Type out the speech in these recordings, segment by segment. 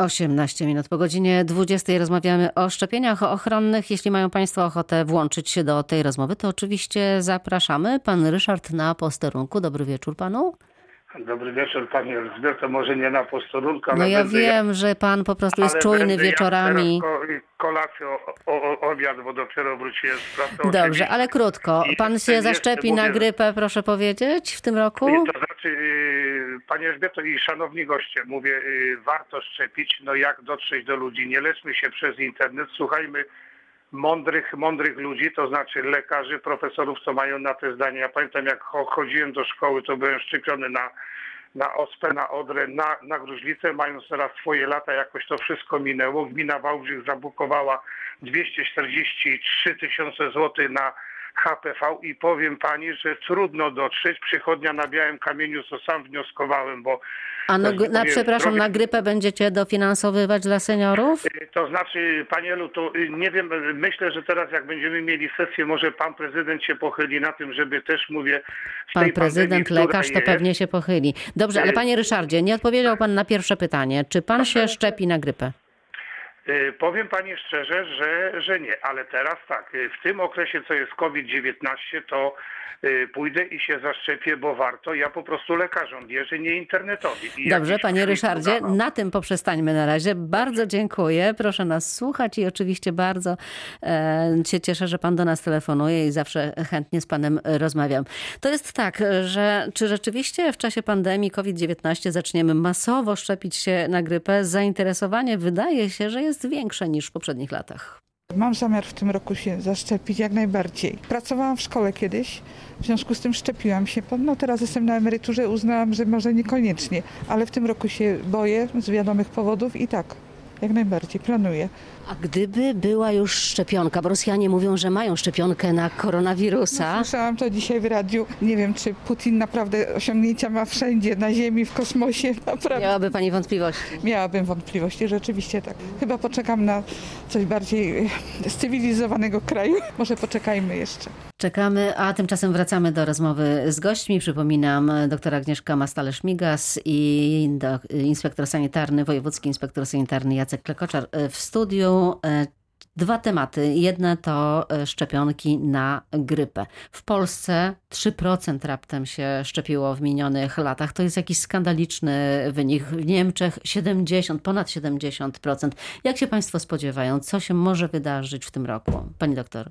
18 minut po godzinie 20 rozmawiamy o szczepieniach ochronnych. Jeśli mają Państwo ochotę włączyć się do tej rozmowy, to oczywiście zapraszamy. Pan Ryszard na posterunku. Dobry wieczór Panu. Dobry wieczór Pani Elżbieto, może nie na posterunku, ale No ja wiem, że Pan po prostu jest ale czujny wieczorami. Ja kolację, o, o, obiad, bo dopiero wróciłem z pracy. Dobrze, ale krótko. Pan się zaszczepi na grypę, proszę powiedzieć, w tym roku? To znaczy, yy, Pani Elżbieto i szanowni goście, mówię, yy, warto szczepić, no jak dotrzeć do ludzi, nie leczmy się przez internet, słuchajmy mądrych, mądrych ludzi, to znaczy lekarzy, profesorów, co mają na te zdanie. Ja pamiętam, jak cho- chodziłem do szkoły, to byłem szczepiony na, na ospę, na odrę, na, na gruźlicę, mając teraz swoje lata, jakoś to wszystko minęło. Gmina Wałbrzych zabukowała 243 tysiące złotych na HPV i powiem pani, że trudno dotrzeć. Przychodnia na Białym Kamieniu, co sam wnioskowałem, bo A no, na, przepraszam, drogi- na grypę będziecie dofinansowywać dla seniorów? Y, To znaczy, panie Elu, to y, nie wiem, y, myślę, że teraz jak będziemy mieli sesję, może pan prezydent się pochyli na tym, żeby też, mówię, Pan prezydent, pandemii, lekarz to jest, pewnie się pochyli. Dobrze, ale panie Ryszardzie, nie odpowiedział pan na pierwsze pytanie. Czy pan się szczepi na grypę? Y, Powiem pani szczerze, że, że nie, ale teraz tak, y, w tym okresie, co jest COVID-19, to y, pójdę i się zaszczepię, bo warto. Ja po prostu lekarzom wierzę, nie internetowi. I Dobrze, panie Ryszardzie, udawał. na tym poprzestańmy na razie. Bardzo dziękuję. Proszę nas słuchać i oczywiście bardzo e, się cieszę, że pan do nas telefonuje i zawsze chętnie z panem rozmawiam. To jest tak, że czy rzeczywiście w czasie pandemii COVID-19 zaczniemy masowo szczepić się na grypę? Zainteresowanie wydaje się, że jest większe niż w poprzednich latach. Mam zamiar w tym roku się zaszczepić jak najbardziej. Pracowałam w szkole kiedyś, w związku z tym szczepiłam się. No teraz jestem na emeryturze, uznałam, że może niekoniecznie, ale w tym roku się boję z wiadomych powodów i tak, jak najbardziej planuję. A gdyby była już szczepionka, bo Rosjanie mówią, że mają szczepionkę na koronawirusa. Słyszałam to dzisiaj w radiu. Nie wiem, czy Putin naprawdę osiągnięcia ma wszędzie, na Ziemi, w kosmosie. Naprawdę Miałaby pani wątpliwości. miałabym wątpliwości, rzeczywiście tak. Chyba poczekam na coś bardziej e, cywilizowanego kraju. Może poczekajmy jeszcze. Czekamy, a tymczasem wracamy do rozmowy z gośćmi. Przypominam, doktor Agnieszka Mastale-Szmigas i do, inspektor sanitarny, wojewódzki inspektor sanitarny Jacek Klekoczar w studiu. E, Dwa tematy. Jedne to e, szczepionki na grypę. W Polsce 3% raptem się szczepiło w minionych latach. To jest jakiś skandaliczny wynik. W Niemczech 70, ponad 70%. Jak się Państwo spodziewają? Co się może wydarzyć w tym roku? Pani doktor.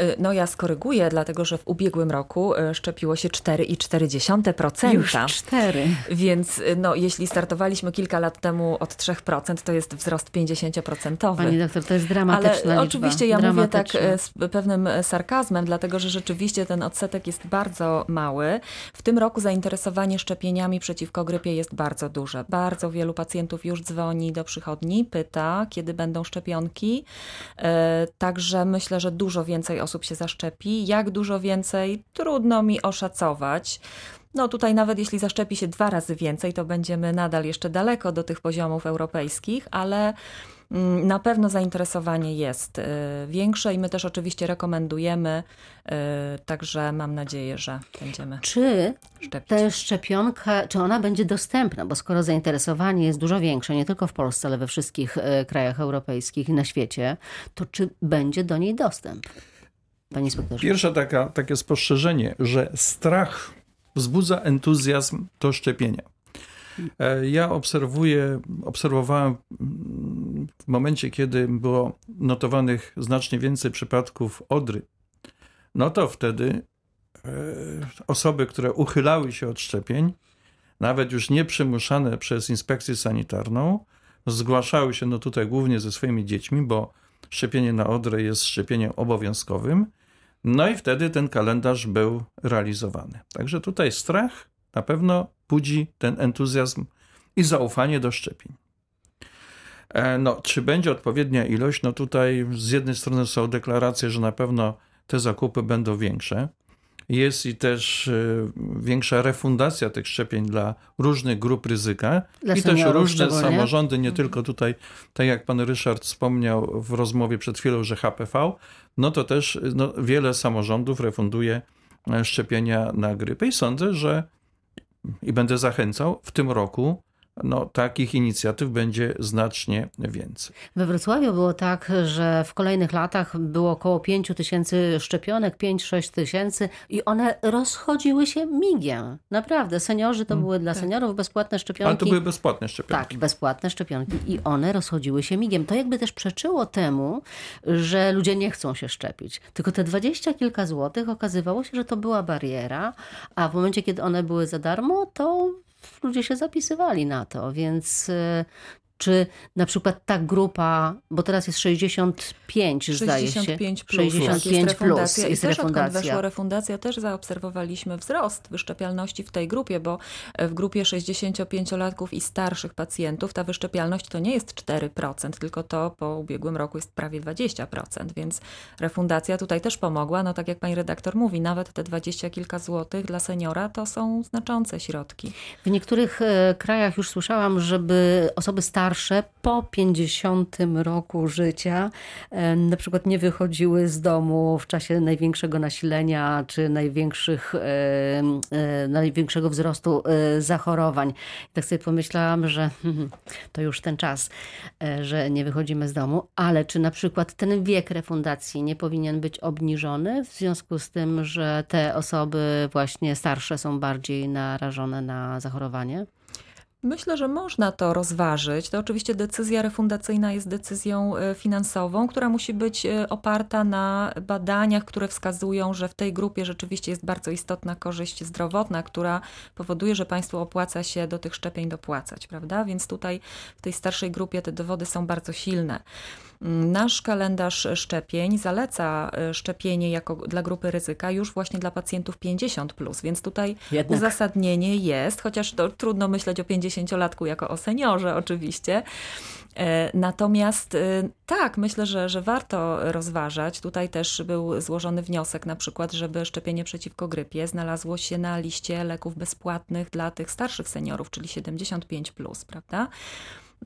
Y, No ja skoryguję, dlatego że w ubiegłym roku y, szczepiło się 4,4%. Już cztery. Więc y, no, jeśli startowaliśmy kilka lat temu od 3%, to jest wzrost 50%. Pani doktor, to jest dramatyczna Ale oczywiście ja mówię tak z pewnym sarkazmem, dlatego że rzeczywiście ten odsetek jest bardzo mały. W tym roku zainteresowanie szczepieniami przeciwko grypie jest bardzo duże. Bardzo wielu pacjentów już dzwoni do przychodni, pyta, kiedy będą szczepionki. Także myślę, że dużo więcej osób się zaszczepi. Jak dużo więcej, trudno mi oszacować. No tutaj nawet jeśli zaszczepi się dwa razy więcej, to będziemy nadal jeszcze daleko do tych poziomów europejskich, ale mm, na pewno zainteresowanie jest y, większe i my też oczywiście rekomendujemy, y, także mam nadzieję, że będziemy Czy szczepić. ta szczepionka, czy ona będzie dostępna? Bo skoro zainteresowanie jest dużo większe, nie tylko w Polsce, ale we wszystkich e, krajach europejskich i na świecie, to czy będzie do niej dostęp? Panie inspektorze. Pierwsze taka, takie spostrzeżenie, że strach wzbudza entuzjazm do szczepienia. E, Ja obserwuję, obserwowałem mm, w momencie, kiedy było notowanych znacznie więcej przypadków odry, no to wtedy e, osoby, które uchylały się od szczepień, nawet już nie przymuszane przez inspekcję sanitarną, zgłaszały się no tutaj głównie ze swoimi dziećmi, bo szczepienie na odrę jest szczepieniem obowiązkowym. No i wtedy ten kalendarz był realizowany. Także tutaj strach na pewno budzi ten entuzjazm i zaufanie do szczepień. E, No, czy będzie odpowiednia ilość? No tutaj z jednej strony są deklaracje, że na pewno te zakupy będą większe. Jest i też e, większa refundacja tych szczepień dla różnych grup ryzyka. Dla i też różne samorządy, nie tylko tutaj, tak jak pan Ryszard wspomniał w rozmowie przed chwilą, że HPV, no to też no, wiele samorządów refunduje e, szczepienia na grypę i sądzę, że i będę zachęcał, w tym roku no, takich inicjatyw będzie znacznie więcej. We Wrocławiu było tak, że w kolejnych latach było około 5 tysięcy szczepionek, 5-6 tysięcy i one rozchodziły się migiem. Naprawdę, seniorzy to były dla seniorów bezpłatne szczepionki. Ale to były bezpłatne szczepionki. Tak, bezpłatne szczepionki i one rozchodziły się migiem. To jakby też przeczyło temu, że ludzie nie chcą się szczepić. Tylko te dwadzieścia kilka złotych okazywało się, że to była bariera, a w momencie, kiedy one były za darmo, to ludzie się zapisywali na to, więc y, czy na przykład ta grupa, bo teraz jest 65, zdaje się. 65 plus, 65 tak, jest plus refundacja. jest I też odkąd refundacja. weszła refundacja, też zaobserwowaliśmy wzrost wyszczepialności w tej grupie, bo w grupie 65-latków i starszych pacjentów ta wyszczepialność to nie jest 4%, tylko to po ubiegłym roku jest prawie 20%, więc refundacja tutaj też pomogła. No tak jak pani redaktor mówi, nawet te 20 kilka złotych dla seniora to są znaczące środki. W niektórych e, krajach już słyszałam, żeby osoby starsze po 50 roku życia na przykład nie wychodziły z domu w czasie największego nasilenia czy największych, e, największego wzrostu e, zachorowań. I tak sobie pomyślałam, że to już ten czas, e, że nie wychodzimy z domu, ale czy na przykład ten wiek refundacji nie powinien być obniżony w związku z tym, że te osoby właśnie starsze są bardziej narażone na zachorowanie? Myślę, że można to rozważyć. To oczywiście decyzja refundacyjna jest decyzją e, finansową, która musi być e, oparta na badaniach, które wskazują, że w tej grupie rzeczywiście jest bardzo istotna korzyść zdrowotna, która powoduje, że państwu opłaca się do tych szczepień dopłacać, prawda? Więc tutaj w tej starszej grupie te dowody są bardzo silne. Nasz kalendarz szczepień zaleca e, szczepienie jako dla grupy ryzyka już właśnie dla pacjentów 50, więc tutaj Jednak. uzasadnienie jest, chociaż to trudno myśleć o 50-latku jako o seniorze, oczywiście. E, Natomiast e, tak, myślę, że, że warto rozważać. Tutaj też był złożony wniosek, na przykład, żeby szczepienie przeciwko grypie znalazło się na liście leków bezpłatnych dla tych starszych seniorów, czyli 75, prawda?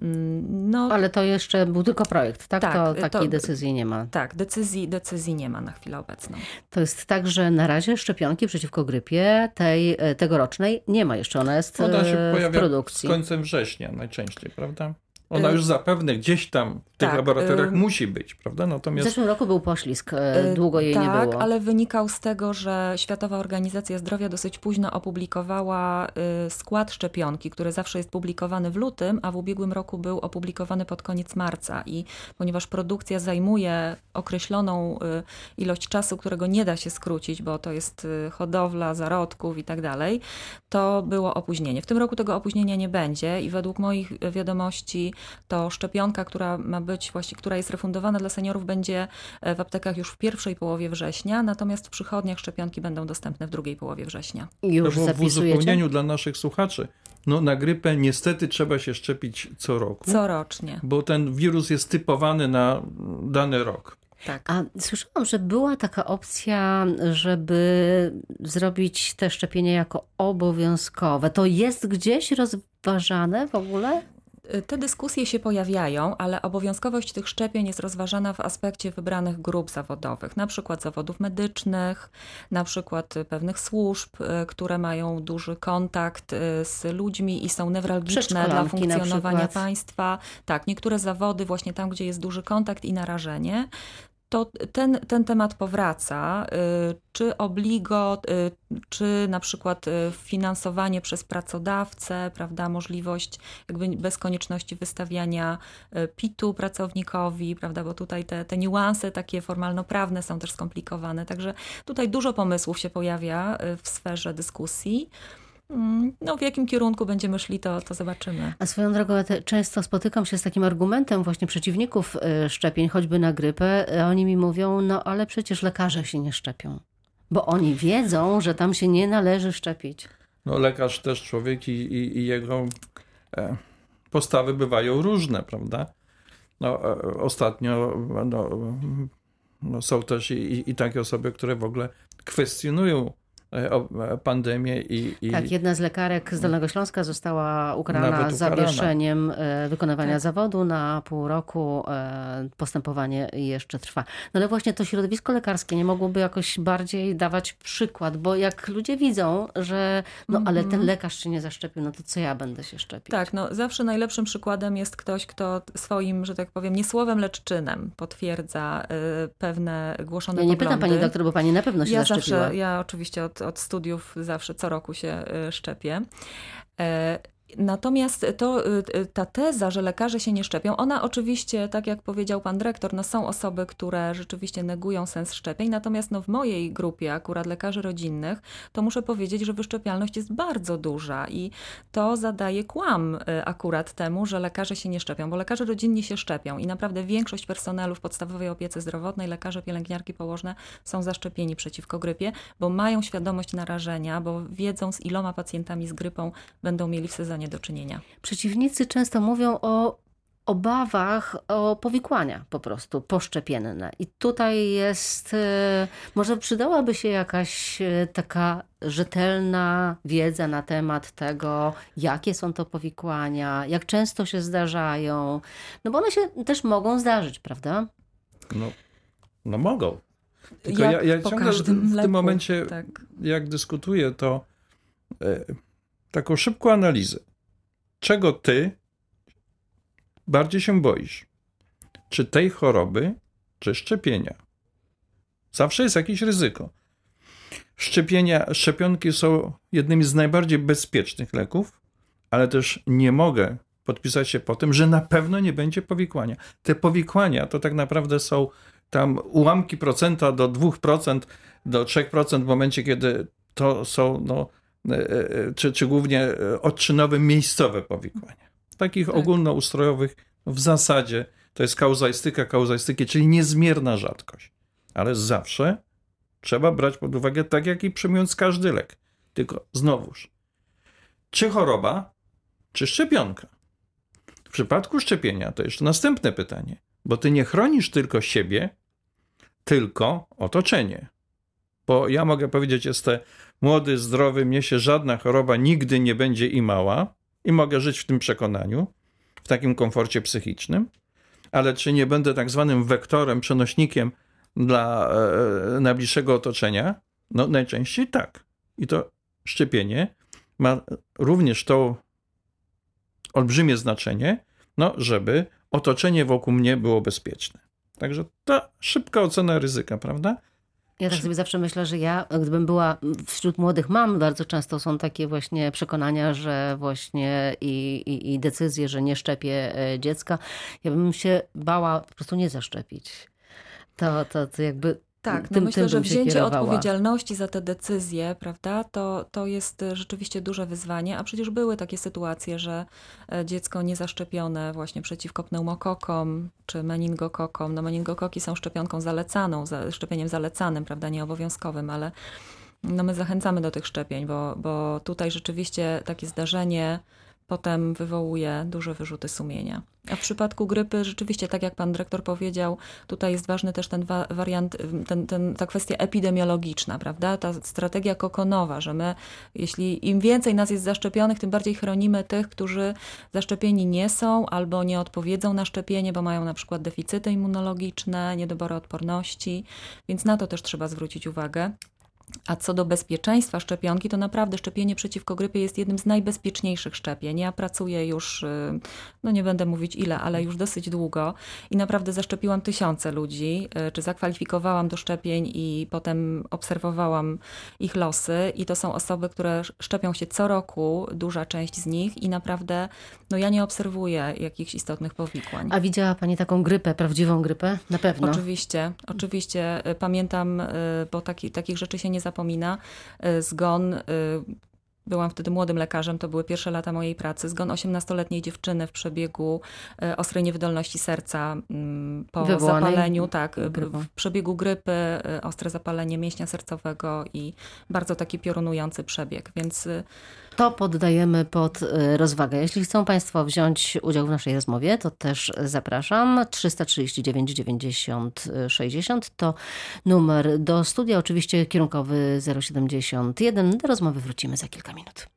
Mm, No, Ale to jeszcze był tylko projekt, tak? Tak, to to- takiej decyzji nie ma. tak, decyzji, decyzji nie ma na chwilę obecną. To jest tak, że na razie szczepionki przeciwko grypie tej e, tegorocznej nie ma jeszcze. Ona jest Ona się e, w pojawia z produkcji. końcem września najczęściej, prawda? Ona Y, już zapewne gdzieś tam w tych tak, laboratoriach y, musi być, prawda? W Natomiast zeszłym roku był poślizg, e, Y, długo jej tak, nie było. ale wynikał z tego, że Światowa Organizacja Zdrowia dosyć późno opublikowała y, skład szczepionki, który zawsze jest publikowany w lutym, a w ubiegłym roku był opublikowany pod koniec marca. I ponieważ produkcja zajmuje określoną y, ilość czasu, którego nie da się skrócić, bo to jest y, hodowla zarodków i tak dalej, to było opóźnienie. W tym roku tego opóźnienia nie będzie i według moich wiadomości to szczepionka, która ma być właśnie, która jest refundowana dla seniorów, będzie e, w aptekach już w pierwszej połowie września, natomiast w przychodniach szczepionki będą dostępne w drugiej połowie września. Już to w uzupełnieniu dla naszych słuchaczy, no na grypę niestety trzeba się szczepić co roku, Corocznie. bo ten wirus jest typowany na dany rok. Tak. A słyszałam, że była taka opcja, żeby zrobić te szczepienie jako obowiązkowe. To jest gdzieś rozważane w ogóle? Y, Te dyskusje się pojawiają, ale obowiązkowość tych szczepień jest rozważana w aspekcie wybranych grup zawodowych, na przykład zawodów medycznych, na przykład y, pewnych służb, y, które mają duży kontakt z ludźmi i są newralgiczne dla funkcjonowania państwa. Tak, niektóre zawody właśnie tam, gdzie jest duży kontakt i narażenie. To ten, ten temat powraca. y, Czy obligo, y, czy na przykład y, finansowanie przez pracodawcę, prawda, możliwość jakby bez konieczności wystawiania PIT-u pracownikowi, prawda, bo tutaj te, te niuanse takie formalno-prawne są też skomplikowane. Także tutaj dużo pomysłów się pojawia w sferze dyskusji. Mm, No, w jakim kierunku będziemy szli, to, to zobaczymy. A swoją drogą ja te, często spotykam się z takim argumentem właśnie przeciwników e, szczepień, choćby na grypę. E, Oni mi mówią, no ale przecież lekarze się nie szczepią. Bo oni wiedzą, że tam się nie należy szczepić. No lekarz też człowiek i, i, i jego e, postawy bywają różne, prawda? No, e, ostatnio no, no, są też i- i takie osoby, które w ogóle kwestionują pandemię i, i... Tak, jedna z lekarek z Dolnego Śląska została ukarana zawieszeniem wykonywania tak. zawodu na pół roku. Postępowanie jeszcze trwa. No ale właśnie to środowisko lekarskie nie mogłoby jakoś bardziej dawać przykład, bo jak ludzie widzą, że no ale ten mhm. lekarz się nie zaszczepił, no to co ja będę się szczepić? Tak, no zawsze najlepszym przykładem jest ktoś, kto swoim, że tak powiem, nie słowem, lecz czynem potwierdza pewne głoszone Ja nie poglądy. pytam pani doktor, bo pani na pewno się ja zaszczepiła. Zawsze, ja oczywiście od, od studiów zawsze co roku się y, szczepię. Natomiast to, y, y, ta teza, że lekarze się nie szczepią, ona oczywiście, tak jak powiedział pan dyrektor, no są osoby, które rzeczywiście negują sens szczepień, natomiast no w mojej grupie, akurat lekarzy rodzinnych, to muszę powiedzieć, że wyszczepialność jest bardzo duża i to zadaje kłam y, akurat temu, że lekarze się nie szczepią, bo lekarze rodzinni się szczepią i naprawdę większość personelu w podstawowej opiece zdrowotnej, lekarze, pielęgniarki, położne są zaszczepieni przeciwko grypie, bo mają świadomość narażenia, bo wiedzą z iloma pacjentami z grypą będą mieli w sezonie do czynienia. Przeciwnicy często mówią o obawach o powikłania po prostu poszczepienne. I tutaj jest, e, może przydałaby się jakaś e, taka rzetelna wiedza na temat tego, jakie są to powikłania, jak często się zdarzają, no bo one się też mogą zdarzyć, prawda? No, no mogą. Tylko jak ja, ja ciągle w, w tym momencie, tak. jak dyskutuję, to e, taką szybką analizę. Czego ty bardziej się boisz? Czy tej choroby, czy szczepienia? Zawsze jest jakieś ryzyko. Szczepienia, szczepionki są jednymi z najbardziej bezpiecznych leków, ale też nie mogę podpisać się po tym, że na pewno nie będzie powikłania. Te powikłania to tak naprawdę są tam ułamki procenta do 2%, do 3% w momencie, kiedy to są no, czy, czy głównie e, odczynowe, miejscowe powikłania. Takich tak. ogólnoustrojowych w zasadzie to jest kauzaistyka kauzaistyki, czyli niezmierna rzadkość. Ale zawsze trzeba brać pod uwagę, tak jak i przyjmując każdy lek. Tylko znowuż, czy choroba, czy szczepionka? W przypadku szczepienia to jeszcze następne pytanie, bo ty nie chronisz tylko siebie, tylko otoczenie. Bo ja mogę powiedzieć, jestem młody, zdrowy, mnie się żadna choroba nigdy nie będzie i mała i mogę żyć w tym przekonaniu, w takim komforcie psychicznym, ale czy nie będę tak zwanym wektorem, przenośnikiem dla e, najbliższego otoczenia? No najczęściej tak. I to szczepienie ma również to olbrzymie znaczenie, no, żeby otoczenie wokół mnie było bezpieczne. Także ta szybka ocena ryzyka, prawda? Ja tak sobie zawsze myślę, że ja, gdybym była wśród młodych mam, bardzo często są takie właśnie przekonania, że właśnie i, i, i decyzje, że nie szczepię e, dziecka. Ja bym się bała po prostu nie zaszczepić. To, to, to jakby tak, no myślę, że wzięcie odpowiedzialności za te decyzje, prawda, to, to jest rzeczywiście duże wyzwanie, a przecież były takie sytuacje, że e, dziecko niezaszczepione właśnie przeciwko pneumokokom czy meningokokom, no meningokoki są szczepionką zalecaną, szczepieniem zalecanym, prawda, nieobowiązkowym, ale no my zachęcamy do tych szczepień, bo, bo tutaj rzeczywiście takie zdarzenie potem wywołuje duże wyrzuty sumienia. A w przypadku grypy rzeczywiście, tak jak pan dyrektor powiedział, tutaj jest ważny też ten wariant, ten, ten, ta kwestia epidemiologiczna, prawda? Ta strategia kokonowa, że my, jeśli im więcej nas jest zaszczepionych, tym bardziej chronimy tych, którzy zaszczepieni nie są albo nie odpowiedzą na szczepienie, bo mają na przykład deficyty immunologiczne, niedobory odporności, więc na to też trzeba zwrócić uwagę. A co do bezpieczeństwa szczepionki, to naprawdę szczepienie przeciwko grypie jest jednym z najbezpieczniejszych szczepień. Ja pracuję już, y, no nie będę mówić ile, ale już dosyć długo i naprawdę zaszczepiłam tysiące ludzi, y, czy zakwalifikowałam do szczepień i potem obserwowałam ich losy. I to są osoby, które szczepią się co roku, duża część z nich i naprawdę, no ja nie obserwuję jakichś istotnych powikłań. A widziała Pani taką grypę, prawdziwą grypę? Na pewno. Oczywiście, oczywiście. Y, pamiętam, bo taki, takich rzeczy się nie nie zapomina. Y, zgon y, Byłam wtedy młodym lekarzem, to były pierwsze lata mojej pracy. Zgon 18-letniej dziewczyny w przebiegu y, ostrej niewydolności serca mm, po Wywołanej zapaleniu, tak, grypą. w przebiegu grypy, ostre zapalenie mięśnia sercowego i bardzo taki piorunujący przebieg, więc To poddajemy pod y, rozwagę. Jeśli chcą Państwo wziąć udział w naszej rozmowie, to też zapraszam. 339 90 60 to numer do studia, oczywiście kierunkowy 071. Do rozmowy wrócimy za kilka minut.